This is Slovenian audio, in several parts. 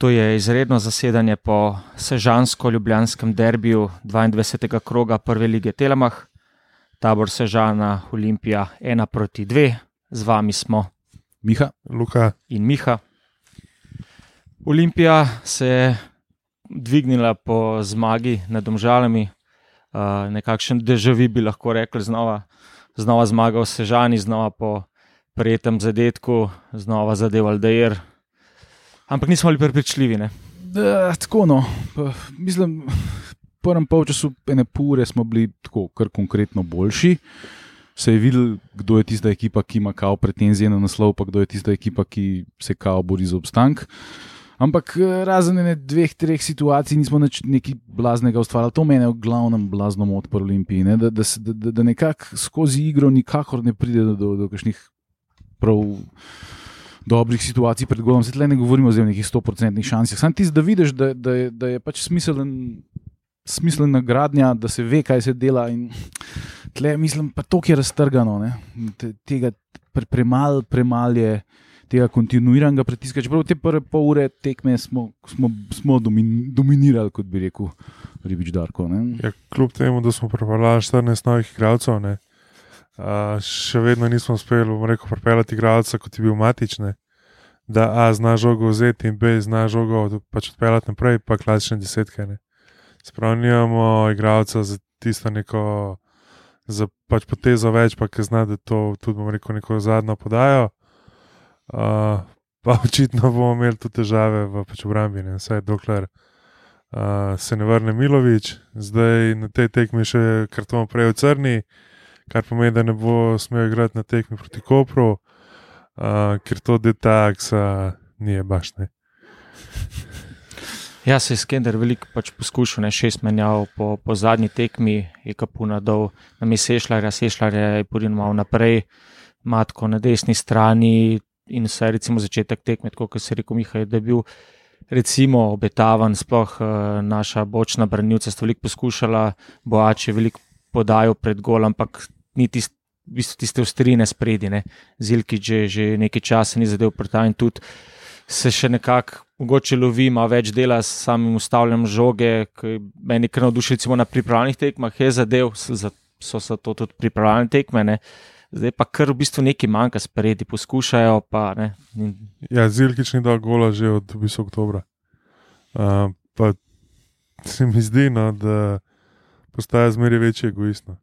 To je izredno zasedanje po sežansko-ljubljanskem derbiju 22. kroga Prve lige Telemah, tabor Sežana, Olimpija 1 proti 2, z vami smo Miha, Luka. in Miha. Olimpija se je dvignila po zmagi nad Domžalami, nekakšen državi bi lahko rekli, znova, znova zmagal Sežani, znova po prijetem zadetku, znova zadev Aldeir. Ampak nismo bili prepričljivi. Ne? da, tako no. Pa, mislim, v prvem polčasu ene pure smo bili tako, kar konkretno boljši. Se je videl, kdo je tista ekipa, ki ima kao pretenzije na naslov, pa kdo je tista ekipa, ki se kao bori za obstank. Ampak eh, razen ene dveh, treh situacij nismo nič nekaj blaznega ustvarjali. To meni je v glavnem blazno mod po Olimpiji, ne? da, da, da, da, nekako skozi igro nikakor ne pride do, do kakšnih prav dobrih situacij pred golom. Tle ne govorimo zdaj o nekih 100% šansah. Sam ti da vidiš, da, da, je, da je pač smiselen. Smiselna gradnja, da se ve, kaj se dela. In tle, mislim, pa to je raztrgano. ne. Te- Tega pre, premalo premal je tega kontinuiranega pritiska. Čeprav te prve pol ure tekme smo, smo, smo domin, dominirali, kot bi rekel Ribič Darko. ne. Ja, kljub temu, da smo pripeljali 14 novih igralcev, a, še vedno nismo uspeli, bom rekel, pripeljati igralca, kot je bil matične. Da A zna žogo vzeti in B zna žogo pač odpeljati naprej, pa klasične desetke. Ne. Spravljamo igralca za tisto neko, za pač potezo več, pa ki zna, da to tudi, bom rekel, neko zadnjo podajo. Uh, pa očitno bomo imeli tudi težave v pač obrambi, ne, vsaj dokler uh, se ne vrne Milovič, zdaj na tej tekmi še karton prej v Crni, kar pomeni, da ne bo smel igrati na tekmi proti Kopru, uh, ker to detaksa ni baš ne. Ja, se je Skender veliko pač poskušal, ne šest menjav po, po zadnji tekmi, je kapuna dol, nam je sešljar, sešljar je porin malo naprej, matko na desni strani in vse recimo začetek tekme, tako kot se je rekel Mihaj, da je bil recimo obetavan, sploh uh, naša bočna branilca sta veliko poskušala, Boač je veliko podajal pred gol, ampak ni tist, v bistvu tiste ostrine spredi, ne. Zilki že, že nekaj časa ni zadev prta in tudi se še nekako mogoče lovi, ima več dela s samim ustavljanjem žoge, ki meni kar navdušuje, recimo na pripravljenih tekmah, je zadev, so se to tudi pripravljene tekme. Ne. Zdaj pa kar v bistvu nekaj manjka spredi, poskušajo pa ne. Ja, Zilkič ni dal gola že od v bistvu oktobra. Uh, pa se mi zdi, no, da postaja zmeraj večji egoist. No.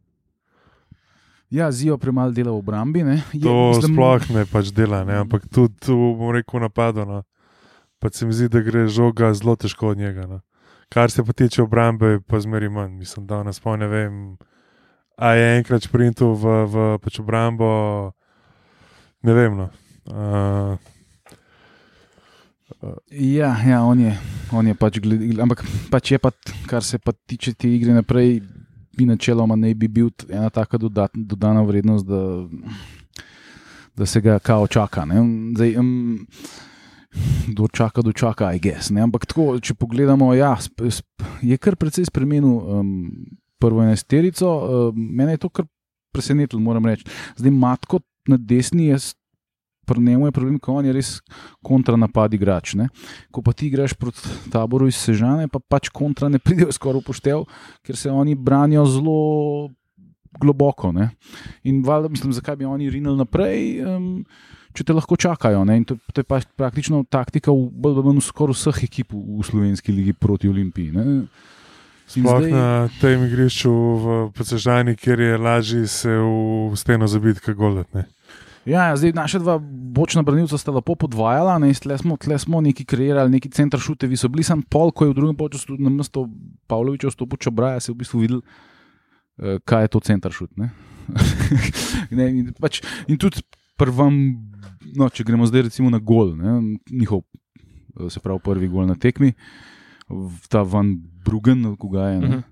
Ja, Zijo premalo dela v obrambi. ne. Je, To sploh ne pač dela, ne, ampak tudi tu bom rekel napado. No. Pa se mi zdi, da gre žoga zelo težko od njega. No. Kar se pa tiče obrambe, pa zmeri manj. Mislim, da nas pa ne vem. A je enkrat sprintil v, v pač obrambo, ne vem. No. Uh, Ja, ja on, je, on je pač gledal. Ampak pač je pa, t- kar se pa tiče te igre naprej, bi načeloma ne bi bil ena taka dodat, dodana vrednost, da, da se ga kao čaka. Ne. Zdaj, um, Kdo čaka, dočaka, aj gess. Ampak tako, če pogledamo, ja, sp, sp, je kar precej spremenil um, prvo enesterico. Um, mene je to kar presenetilo, moram reči. Zdaj, matko na desni je, pri njemu je problem, ker on je res kontranapad igrač. Ne? Ko pa ti igraš proti taboru iz Sežane, pa pač kontra ne pridejo skoraj upoštev, ker se oni branijo zelo globoko. Ne? In valjda, mislim, zakaj bi oni rinili naprej, um, če te lahko čakajo. Ne? In to, to je pač praktično taktika v, manj v skoraj vseh ekip v, v slovenski ligi proti Olimpiji. Ne? Sploh zdaj- na tem igrišču v Podsežani, kjer je lažje se v steno zabiti, kot golet. ne. Ja, ja, zdaj naša dva bočna branilca sta lepo podvajala, ne, tle smo, tle smo neki kreirali, neki center šutevi so bili, sam pol, ko je v drugem času na mesto Pavloviča vstopil Čabraja, se je v bistvu videl, eh, kaj je to center šut. Ne? ne, in, pač, in tudi prvam, no, če gremo zdaj recimo na gol, ne, njihov, eh, se pravi prvi gol na tekmi, ta Van Brugen, koga je, ne, Mhm.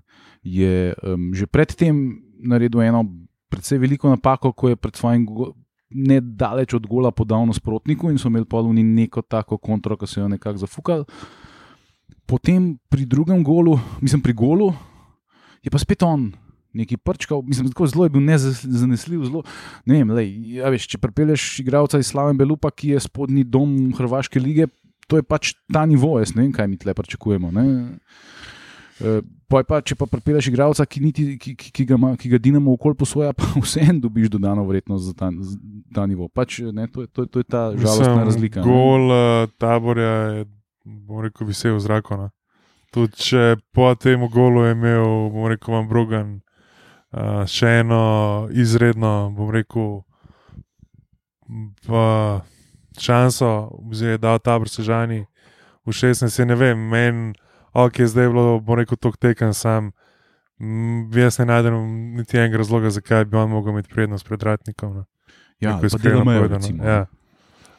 je um, že predtem naredil eno precej veliko napako, ko je pred svojim go- ne daleč od gola podal nasprotniku in so imeli poluni neko tako kontro, ki so jo nekako zafukali. Potem pri drugem golu, mislim pri golu, je pa spet on. Neki prčkal, mislim, tako zelo je bil nezanesljiv. Zelo, ne vem, lej, ja, veš, če pripelješ igralca iz Slaven Belupa, ki je spodnji dom Hrvaške lige, to je pač ta nivo, jaz ne vem, kaj mi tle pričakujemo. ne. Eh, poj Pa, če pa pripeleš igralca, ki, niti, ki, ki, ki, ga, ima, ki ga Dinamo okolj posvoja, pa vseeno dobiš dodano vrednost za ta, za ta nivo. Pač, ne, to, je, to, je, to je ta žalostna Mislim, razlika. ne. Gol uh, taborja je, bom rekel, visel v zraku. no. Tudi če po tem golu je imel, bom rekel, vam Brugan uh, še eno izredno, bom rekel, pa šanso, oziroma je dal tabor sežani v 16, ne vem, meni, ok, zdaj je bilo, bom rekel, tok tekem sam. Mm, Jaz ne najdem niti enega razloga, zakaj bi on mogel imeti prednost pred Ratnikom. No. Ja, delamo, povedano, recimo. Ja.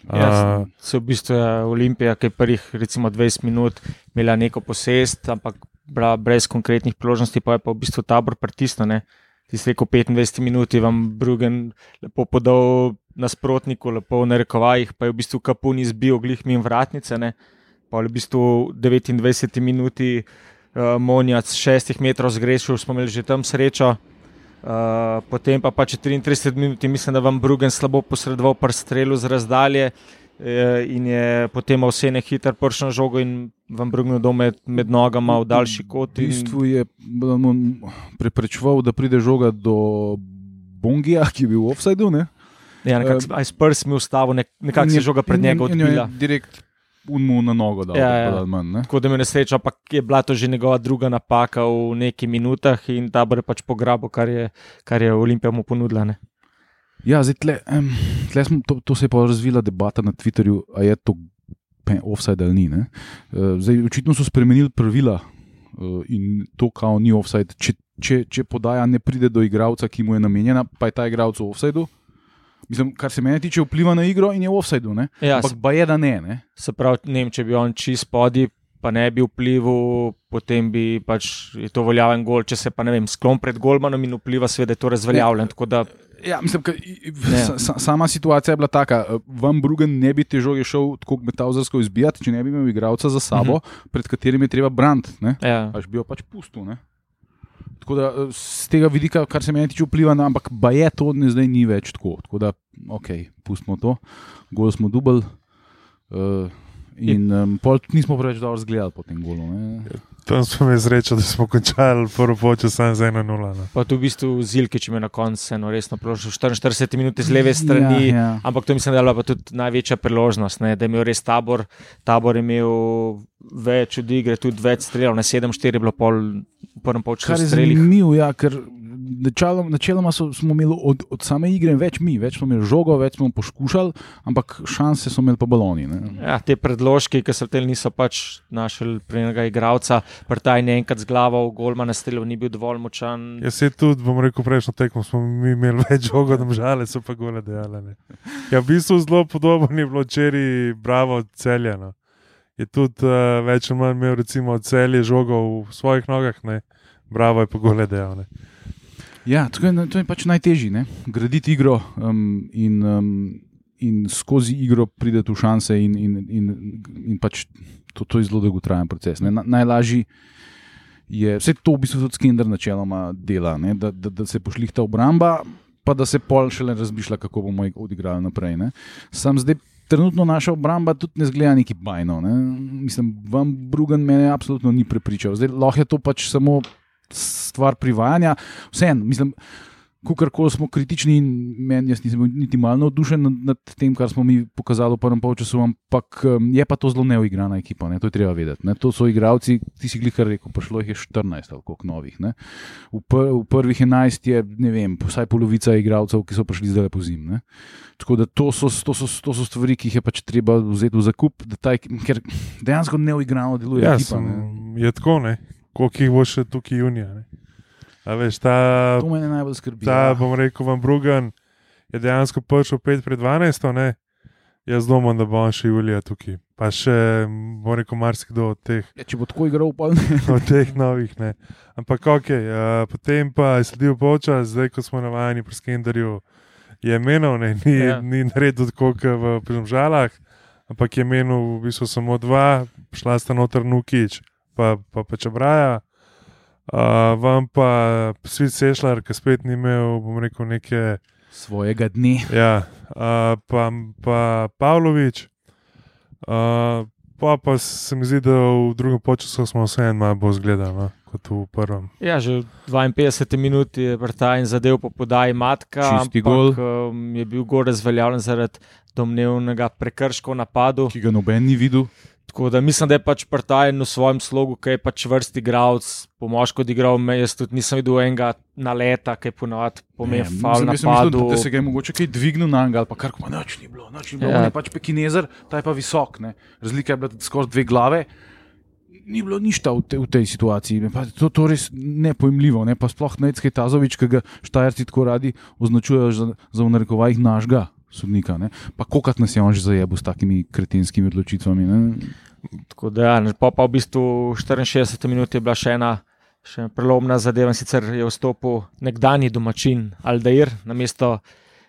Ja, A, se v bistvu je Olimpija, ki je prvih recimo 20 minut imela neko posest, ampak brez konkretnih priložnosti, pa je pa v bistvu tabor pritisnjen. Ti si rekel, 25 minut je vam Brugen lepo podal nasprotniku, lepo v narekovajih, pa je v bistvu Kapun izbil glih min vratnice. Ne? Pa v bistvu 29 minuti uh, Monjac 6 metrov zgrešil, smo imeli že tam srečo. Uh, potem pa pač 33 minut, mislim, da vam Brugen slabo posredoval pri strelu z razdalje eh, in je potem vse ne hiter pršil žogo in vam Brugen dol med, med nogama v daljši kot. V In, bistvu je preprečeval, da pride žoga do Bongija, ki je bil v offsajdu. Ne? ja, nekako, aj s prstmi ustavil, nek, nekako In je- žoga pred njega odbila. Direkt unmu na nogo dal, Ja, da ja. pa dal manj. Ne? Tako da me nesreča, ampak je bila to že njegova druga napaka v neki minutah in ta bo pač pograbil, kar je, kar je Olimpija mu ponudila. Ne? Ja, zdaj tle, um, tle smo, to, to se je pa razvila debata na Twitterju, ali je to offside ali ni. ne. Eh, Zdaj, očitno so spremenili pravila eh, in to, kao ni offside. Če, če, če podaja ne pride do igralca, ki mu je namenjena, pa je ta igralec v offsideu. Mislim, kar se meni tiče, vpliva na igro in je v offsideu. ne. Ja, Ampak pa je, da ne. ne. Se pravi, ne vem, če bi on čist spodaj, pa ne bi vplival, potem bi pač je to veljaven gol. Če se pa ne vem, sklon pred golmanom in vpliva, seveda je to razveljavljen. Da Ja, mislim, ka, sa, sa, sama situacija je bila taka. eh, Van Brugen ne bi težko šel tako metavzarsko izbijati, če ne bi imel igralca za sabo, uh -huh. pred katerim je treba braniti. ja, Až bi jo pač pustil. Ne? Tako da eh, z tega vidika, kar se meni tiče, vpliva na, ampak ba je to ne zdaj ni več tako. Tako da, ok, pustimo to, gol smo dubl. Uh, in um, pol nismo preveč dobro zgledali po tem golu. Ne? Tam smo imeli srečo, da smo končali prvo počas samo z 1-0. no. pa tu v bistvu Zilkič je na koncu eno resno priložnost, 44 minut z leve strani. Ja, ja. Ampak to mislim, da je bila pa tudi največja priložnost, ne, da je imel res tabor. Tabor je imel več od igre, tudi več strelov, na 7-4 je bilo pol, v prvem Kar polčasu je zanimivo, ja, ker načeloma, načeloma so, smo imeli od, od same igre več mi, več smo imeli žogo, več smo poskušali, ampak šanse so imeli pa baloni. Ne? Ja, te predložki, ki so te niso pač našli pri enega igralca, prtaj ne enkrat z glavo golma na strelu, ni bil dovolj močan. Jaz se tudi, bom rekel, prejšnjo tekmo smo mi imeli več žogo, da žale so pa gole dejale. Ne. Ja, v bistvu zelo podobno je bilo včeraj, bravo, celjeno. Je tudi uh, več ali manj imel, celje žogo v svojih nogah, ne. bravo je pa gole dejale. Ja, to je, to je pač najtežje, ne? graditi igro um, in, um, in skozi igro prideti v šanse, in, in, in, in pač to, to je zelo dolgotrajen proces. Na, najlažji je, vse to v bistvu tudi Skender načeloma dela, da, da, da se pošlihta obramba, pa da se pol šele razmišlja, kako bomo ig- odigrali naprej. Ne? Sam zdaj. Trenutno naša obramba tudi ne zgleda neki bajno. Ne? Mislim, vam Brugen mene absolutno ni prepričal. Zdaj lahko je to pač samo stvar privajanja. Vseeno, mislim, kako smo kritični, in meni jaz nisem niti malo navdušen nad, nad tem, kar smo mi pokazali v prvem polčasu, ampak um, je pa to zelo neuigrana ekipa, ne? to je treba vedeti. Ne? To so igravci, ti si glihar rekel, prišlo jih je 14 ali koliko novih. Ne? V, pr, v prvih 11 je, ne vem, vsaj polovica igralcev, ki so prišli zdaj po zim. Ne? Tako da to so, to, so, to so stvari, ki jih je pač treba vzeti v zakup, da ta, ek- ker dejansko neuigrano deluje. Ja, ekipa, sem, ne. je tako, ne. koliko jih bo še tukaj junija. Ne. A veš, ta, To me najbolj skrbi. ta ja. bom rekel, vam Brugan je dejansko prišel 5 pred 12, ne. Jaz domam, da bo še julija tukaj. Pa še, bom rekel, marsikdo od teh. Ja, če bo tako igral, pa ne. od teh novih. Ne. Ampak ok, uh, potem pa je sledil počas, zdaj ko smo navajeni pri Skenderju, je menil, ne, ni, Ja. ni naredil tako kot v Primžalah, ampak je menil v bistvu samo dva, šla sta noter Nukič, pa, pa, pa Čebraja. Uh, vam pa svet sešljar, ki spet ni imel, bom rekel, neke, Svojega dne. ja, uh, pa, pa Pavlović. Uh, Pa, pa se mi zdi, da v drugem času smo vseeno malo bolj zgledali no, kot v prvem. Ja, že v 52 minuti je vrtaj in zadev po podaji matka. Ampak, um, je bil gor razveljavljen zaradi domnevnega prekrška v napadu. Ki ga noben ni videl. Tako da mislim, da je pač Partajn v svojem slogu, ki je pač vrsti igralec, po moško odigral, me jaz tudi nisem videl enega naleta, ki je ponovadi pomemben Ne, faul mislim, jaz sem mislil, da, se ga je mogoče kaj dvignil na njega ali pa kar koli, noč ni bilo, noč ni bilo. Ja. On je pač pekinezer, ta je pa visok. Ne. Razlika je bila skoraj dve glave. Ni bilo nič v, te, v tej situaciji. Pa To je res nepojmljivo. Ne. Pa sploh Necke Tazovič, ki ga štajerci tako radi označujejo za, za v narekovajih našega sodnika. Ne. Pa kolikrat nas je on že zajebil s takimi kretenskimi odločitvami. Ne. Tako da, ja, ne, pa, v bistvu v 64 minuti je bila še ena. Še ena prelomna zadeva, in sicer je vstopil nekdani domačin Aldair na mesto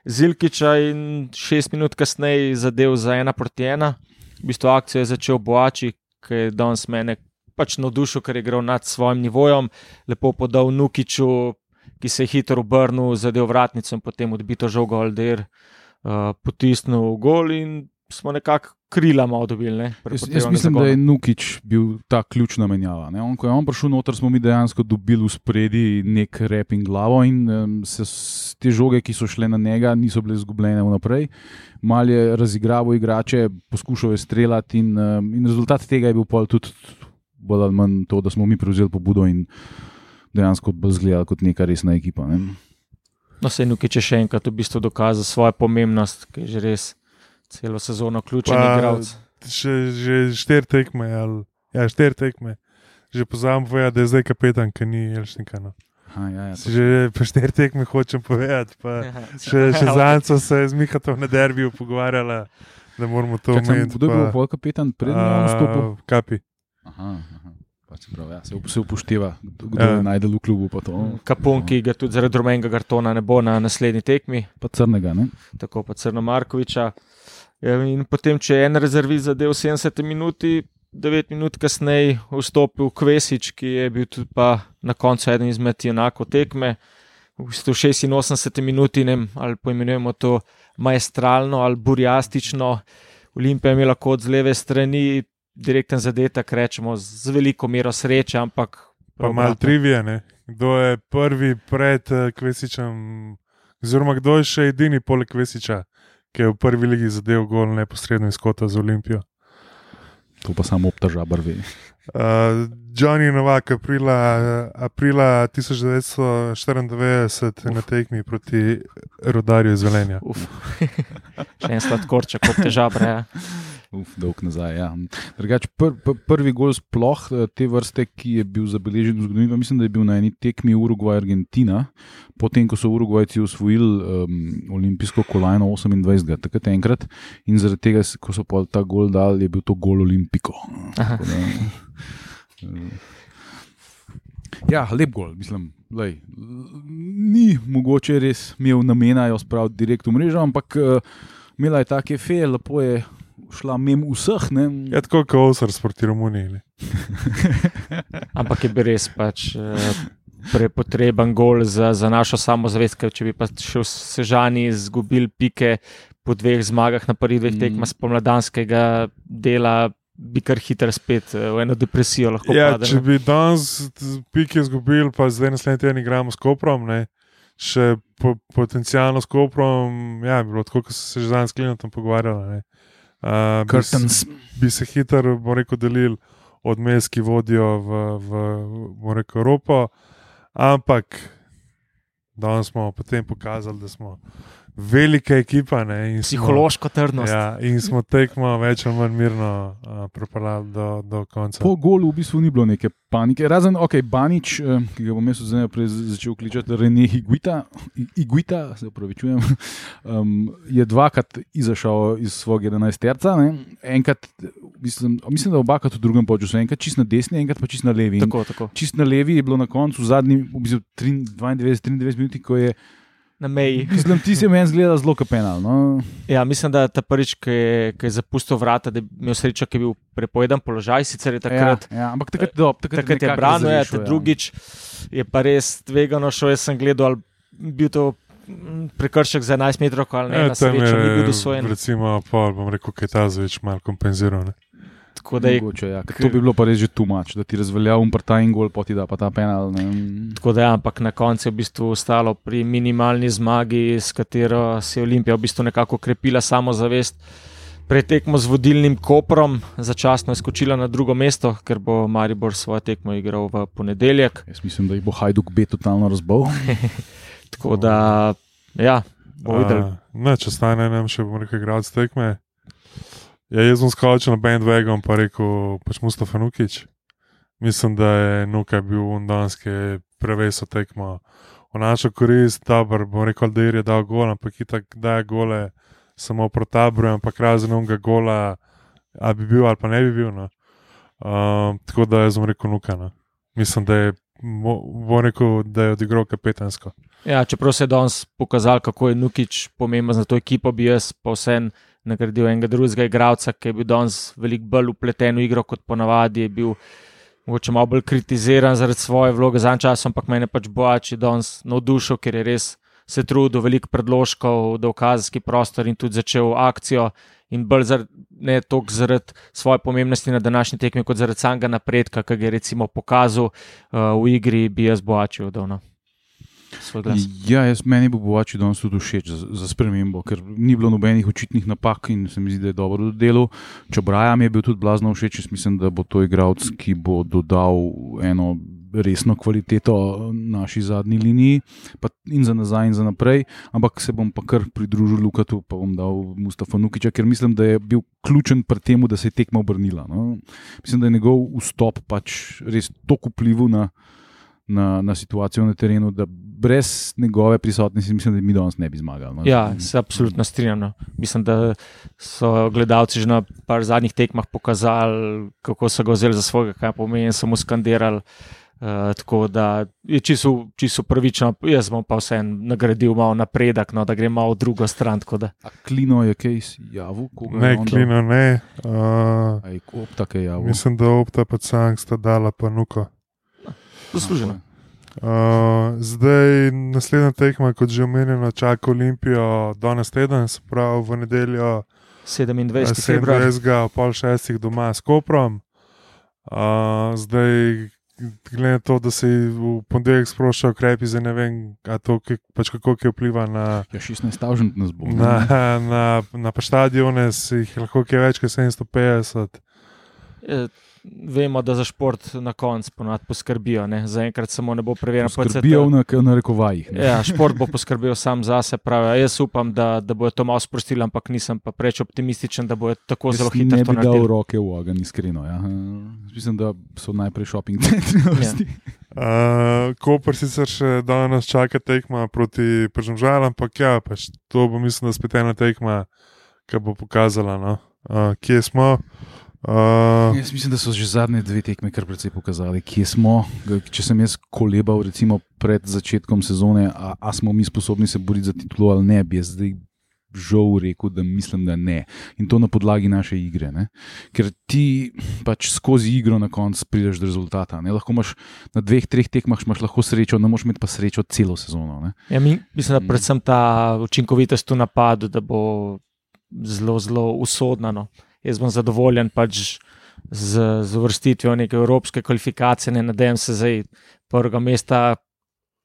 Zilkiča in šest minut kasneje zadev za ena proti ena. V bistvu akcijo je začel Boači, ki je danes mene pač navdušil, ker je igral nad svojim nivojem, lepo podal Nukiču, ki se je hitro obrnil, zadev vratnico in potem odbito žogo Aldair, uh, potisnil v gol in smo nekako krila malo dobili. Ne, Jaz, jaz mislim, da zagonu. je Nukič bil ta ključna menjava. Ne. On, ko je on prišel noter, smo mi dejansko dobili v spredi nek rep in glavo, in um, se te žoge, ki so šle na njega, niso bile izgubljene vnaprej. Mal je razigraval igrače, poskušal je streljati, in, um, in rezultat tega je bil pol tudi bolj ali manj to, da smo mi prevzeli pobudo in dejansko bolj zgledali kot neka resna ekipa. Ne. No, se je Nukič je še enkrat v bistvu dokazal svojo pomembnost, ki je že res celo sezono ključen igralec. Še, že štiri tekme, ali ja, štiri tekme. Že pozabim povedati, da je zdaj kapetan, ki ni Elšnika. No. Aha, ja, ja, to- Že po štiri tekme hočem povedati. Pa še še zadnjič so se z Mihatom na derbiju pogovarjala, da moramo to omeniti. Kdo je bil pol kapetan pred nastopom? A, Kapi. Aha, aha. Pač se, pravi, ja, se, up- se upošteva, kdo je najdel v klubu. Pa, to, Kapun, ki ga tudi zaradi rumenega kartona ne bo na naslednji tekmi, pa crnega. Ne? tako pa Crno Markoviča. Ja, In potem, če je en rezervist zadev 70 minut, 9 minut kasneje vstopil Kvesič, ki je bil tudi pa na koncu eden izmed enako tekme. V bistvu 86 minut, ne vem, ali poimenujemo to maestralno ali burjastično. Olimpija je imela kot z leve strani direkten zadetek, rečemo z veliko mero sreče, ampak. Pa malo trivije, ne? kdo je prvi pred eh, Kvesičem, oziroma kdo je še edini poleg Kvesiča, ki je v prvi ligi zadev gol neposredno iz kota za Olimpijo. To pa samo obtaža brvi. Uh, Johnny Novak, aprila, aprila 1994 na tekmi proti Rodarju iz Velenja. Še en sladkorček, kot težabre. Ja. Uf, dolg nazaj. Ja. Drugač, pr, pr, prvi gol sploh eh, te vrste, ki je bil zabeležen v zgodovini, mislim, da je bil na eni tekmi Urugvaj-Argentina, potem ko so Urugvajci osvojili um, olimpijsko kolajno 28. takrat enkrat in zaradi tega, ko so pa ta gol dal, je bil to gol olimpiko. Da, eh, Ja, lep gol, mislim. Lej, ni mogoče res imel namena jo spraviti direkt v mrežo, ampak uh, imela je take feje, lepo je šla mem vseh. Ne? Ja, tako kot Osar proti Romuniji. ne. Ampak je bil res pač. eh, Prepotreben gol za, za našo samozavest, ker če bi pa še v Sežani izgubili pike po dveh zmagah na prvih dveh Mm. tekmah spomladanskega dela, bi kar hitro spet eh, v eno depresijo lahko Ja, padli. če bi danes pike izgubili, pa zdaj naslednji teden igramo s Koprom, ne, še po, potencialno s Koprom, ja, bi bilo tako, kot so se že danes s Klinom pogovarjali. ne. Uh, bi, bi se hitro, bom rekel, delili odmes, ki vodijo v, v bom rekel, Evropo, ampak danes smo potem pokazali, da smo velika ekipa. Ne, in smo- Psihološko trdnost. Ja, in smo tekmo več ali manj mirno uh, pripeljali do, do konca. Po golu v bistvu ni bilo neke panike. Razen, ok, Banič, eh, ki ga bom jaz zdaj začel kličati, Rene Iguita, I- Iguita se upravičujem, um, je dvakrat izašel iz svojega 11-terca. ne. Enkrat, mislim, mislim, da obakrat v drugem počusu, enkrat čist na desni, enkrat pa čist na levi. In Tako, tako. Čist na levi je bilo na koncu, v zadnji, v bistvu 92-93 minuti, ko je, Na meji. mislim, ti se meni zgleda zelo kapenal. No. Ja, mislim, da ta prvič, ki je, ki je zapustil vrata, da je imel srečo, ki je bil prepovedan položaj, sicer je takrat. ja, ja, ampak takrat, do, takrat, Takrat je branil, ja, te drugič je pa res tvegano šel. Sem gledal, ali bil to mm, prekršek za 11 metrov ali ne, Ja, na srečo ni bil je, dosojen. recimo, pol, bom rekel, kaj ta zveč malo kompenziral. Ne? Tako da, je, Mogoče, ja, to bi bilo pa res že tumač, da ti razvelja umr ta in gol, poti da pa ta penal. ne. tako da, ja, ampak na koncu je v bistvu ostalo pri minimalni zmagi, s katero se je Olimpija v bistvu nekako krepila samozavest. Pretekmo z vodilnim Koprom, začasno je skočila na drugo mesto, ker bo Maribor svojo tekmo igral v ponedeljek. Jaz mislim, da jih bo Hajduk B totalno razbol. Tako da, ja, bomo videli. Ne, če stane nam še bom rekel, igralec tekme. Ja, jaz sem skočil na bandwagon, pa rekel, pač Mustafa Nukič. Mislim, da je Nuka bil undanski preveso tekmo. V našo korist, dober, bom rekel, da je dal gol, ampak itak daje gole samo taboru, ampak razen onega gola, a bi bil ali pa ne bi bil. No. Um, tako da jaz sem rekel Nuka. No. Mislim, da je, rekel, da je odigral kapetansko. Ja, čeprav se je danes pokazal, kako je Nukič pomemben za to ekipo, bi jaz pa vsem nagradil enega drugega igralca, ki je bil danes veliko bolj upleten v igro kot ponavadi. Je bil mogoče malo bolj kritiziran zaradi svoje vloge za en čas, ampak mene pač Boači danes navdušil, ker je res se trudil, veliko predložkov, da v kazenski prostor in tudi začel akcijo. In bolj zaradi, ne toliko zaradi svoje pomembnosti na današnji tekmi, kot zaradi samega napredka, ki ga je recimo pokazal uh, v igri, bi jaz Boači oddal. Svoj glas. Ja, jaz meni bo Bovači danes tudi všeč za, za spremembo, ker ni bilo nobenih očitnih napak in se mi zdi, da je dobro delal. Čebraja mi je bil tudi blazno všeč, jaz mislim, da bo to igralec, ki bo dodal eno resno kvaliteto naši zadnji liniji, pa in za nazaj, in za naprej. Ampak se bom pa kar pridružil Lukatu, pa bom dal Mustafa Nukiča, ker mislim, da je bil ključen pri tem, da se je tekma obrnila. No. Mislim, da je njegov vstop pač res toliko vplival na na, na situacijo na terenu, da brez njegove prisotnosti, mislim, da mi danes ne bi zmagali. No. Ja, se absolutno strinjam. no. Mislim, da so gledalci že na par zadnjih tekmah pokazali, kako so ga vzeli za svojega, kaj pomeni, mu skandirali. Uh, tako da je čisto, čisto pravično, jaz bom pa vseeno nagradil malo napredek, no, da gre malo v drugo stran. tako da. A Klino je kaj javil? koga je Ne, on dal? klino ne. Uh, A je Opta kaj javil? mislim, da opta pa sang sta dala pa nuko. Zasluženo. Uh, zdaj, naslednja tekma, kot že omenjeno, čaka Olimpijo danes teden, se pravi v nedeljo 27. februar. 27. ob pol šestih doma s Koprom. Uh, zdaj, glede na to, da se v ponedeljek sproščajo ukrepi, zdaj ne vem, a to, ki, pač kako ki vpliva na, Ja, 16 stavžent nas bo. ne? na, na, na pa stadione, si jih lahko je več kot 750. Eh, Vemo, da za šport na koncu ponad poskrbijo. Ne? Zaenkrat samo ne bo preverjeno. Skrbijo na, na rekovajih. ne. Ja, šport bo poskrbel sam za sebe. Pravi. Jaz upam, da, da bojo to malo sprostili, ampak nisem pa preveč optimističen, da bojo tako Jaz zelo ne hitro to bi dal naredili. roke v ogenj, iskreno. Ja. Mislim, da so najprej shopping centri. Uh, Koper sicer še danes čaka tekma proti Pržemžalam, ampak ja, pač to bo mislim, da spet ena tekma, ki bo pokazala, no, uh, kje smo. Uh, Jaz mislim, da so že zadnje dve tekme kar precej pokazali, kje smo. Če sem jaz kolebal, recimo pred začetkom sezone, a, a smo mi sposobni se boriti za titulo ali ne, bi jaz zdaj žal rekel, da mislim, da ne. In to na podlagi naše igre. Ne? Ker ti pač skozi igro na koncu prideš do rezultata. Ne? Lahko imaš na dveh, treh tekmah imaš lahko srečo, ne moreš imeti pa srečo celo sezono. Ne? Ja, mi, mislim, da Mm. predvsem ta učinkovitost v napadu, da bo zelo, zelo usodna. No. Jaz bom zadovoljen pač z, z uvrstitvijo neke evropske kvalifikacije, ne nadejam se zdaj prvega mesta,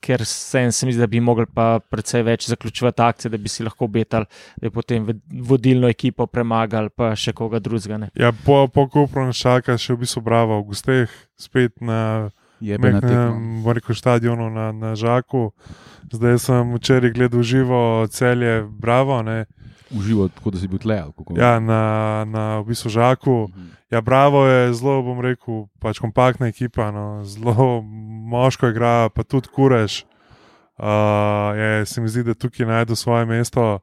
ker se, se mi zdi, da bi mogli pa predvsej več zaključovati akcije, da bi si lahko obetali, da bi potem vodilno ekipo premagali, pa še koga drugega. ne. ja, po, po Kopru nas čaka še v bistvu Bravo v Gusteh, spet na Jebe na tekmo. Meknem stadionu na, na Žaku. Zdaj sem včeraj gledal živo celje Bravo, ne, Užival, tako da si bil tle. ja, na, na v bistvu Žaku. Mhm. Ja, Bravo je zelo, bom rekel, pač kompaktna ekipa, no, zelo moško igra, pa tudi kureš. Uh, je, se mi zdi, da tukaj najde svoje mesto.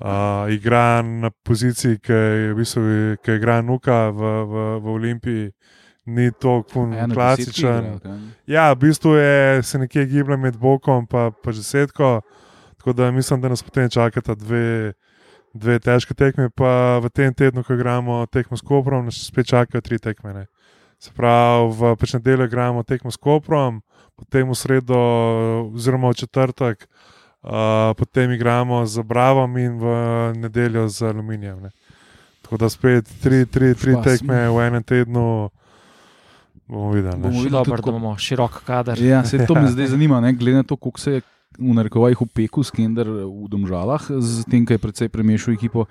Uh, igra na poziciji, ki je, v bistvu, ki je igra Nuka v, v, v Olimpiji, ni tako ja, klasičen. igra? Ja, v bistvu je, se nekje giblje med bokom in pa, pa desetko. Tako da mislim, da nas potem čakata dve, dve težke tekme. Pa v tem tednu, ko igramo tekmo s Koprom, nas spet čakajo tri tekme. Ne. Se pravi, v pač nedeljo igramo tekmo s Koprom, potem v sredo, oziroma v četrtek, uh, potem igramo z Bravom in v nedeljo z Aluminijem. Ne. Tako da spet tri, tri, tri Špas. tekme v enem tednu. Bomo videli. Bomo videli. Dobro, tudi, da imamo širok kader. Ja, se to me zdaj zanima, ne, glede na to, koliko se je v narekovajih upekel Skender v Domžalah, z tem, kaj je precej premešal ekipo.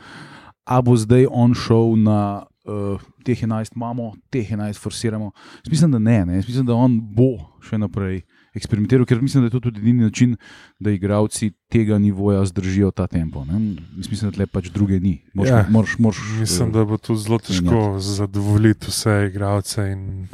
A bo zdaj on šel na uh, teh 11, imamo teh 11, forsiramo. Jaz mislim, da ne, ne. Jaz mislim, da on bo še naprej eksperimentiral, ker mislim, da je to tudi edini način, da igravci tega nivoja zdržijo ta tempo. Ne. Mislim, da tle pač druge ni. Moraš, Ja. ja. moraš, moraš, Mislim, da bo tu zelo težko zadovoljiti vse igralce in uh,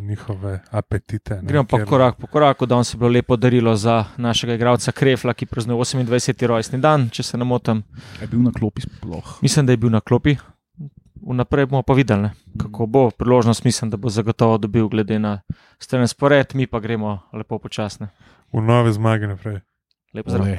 njihove apetite. ne, Gremo pa ker- korak po koraku, da se bilo lepo darilo za našega igralca Krefla, ki praznuje 28. rojstni dan, če se ne motim. je bil na klopi sploh. Mislim, da je bil na klopi. Vnaprej bomo pa videli, ne, kako bo. Priložnost mislim, da bo zagotovo dobil, glede na stren spored, mi pa gremo lepo počasne. v nove zmage naprej. Lep zdrav. Ole.